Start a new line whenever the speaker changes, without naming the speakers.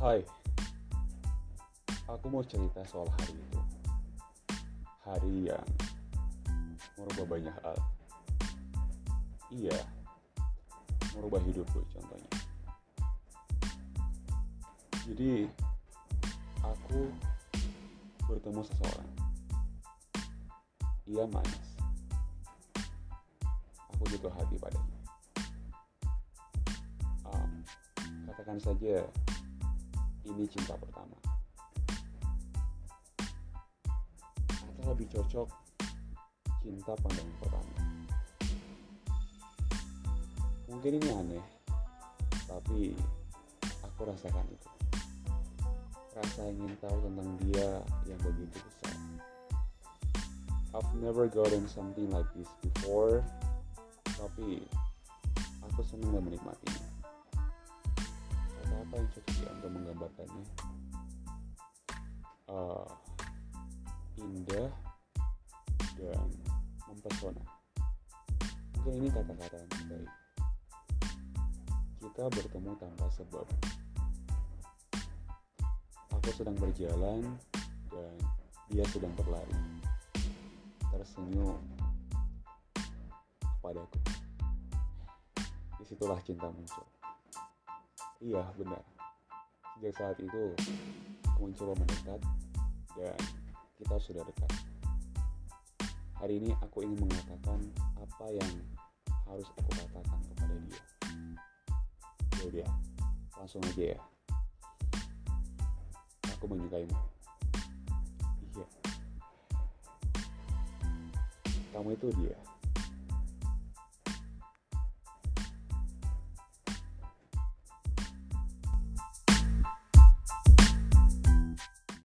Hai, aku mau cerita soal hari itu. Hari yang merubah banyak hal. Iya, merubah hidupku contohnya. Jadi, aku bertemu seseorang. Ia manis. Aku jatuh hati padanya. Um, katakan saja ini cinta pertama. Atau lebih cocok cinta pandangan pertama. Mungkin ini aneh, tapi aku rasakan itu. Rasa ingin tahu tentang dia yang begitu besar. I've never gotten something like this before, tapi aku senang dan menikmatinya indah dan mempesona. Mungkin ini kata-kata yang terbaik. Kita bertemu tanpa sebab. Aku sedang berjalan dan dia sedang berlari. Tersenyum kepadaku. Di situlah cinta muncul. Iya benar. Sejak saat itu aku mencoba mendekat dan kita sudah dekat. Hari ini aku ingin mengatakan apa yang harus aku katakan kepada dia. Ya udah, langsung aja ya. Aku menyukaimu. Iya. Kamu itu dia.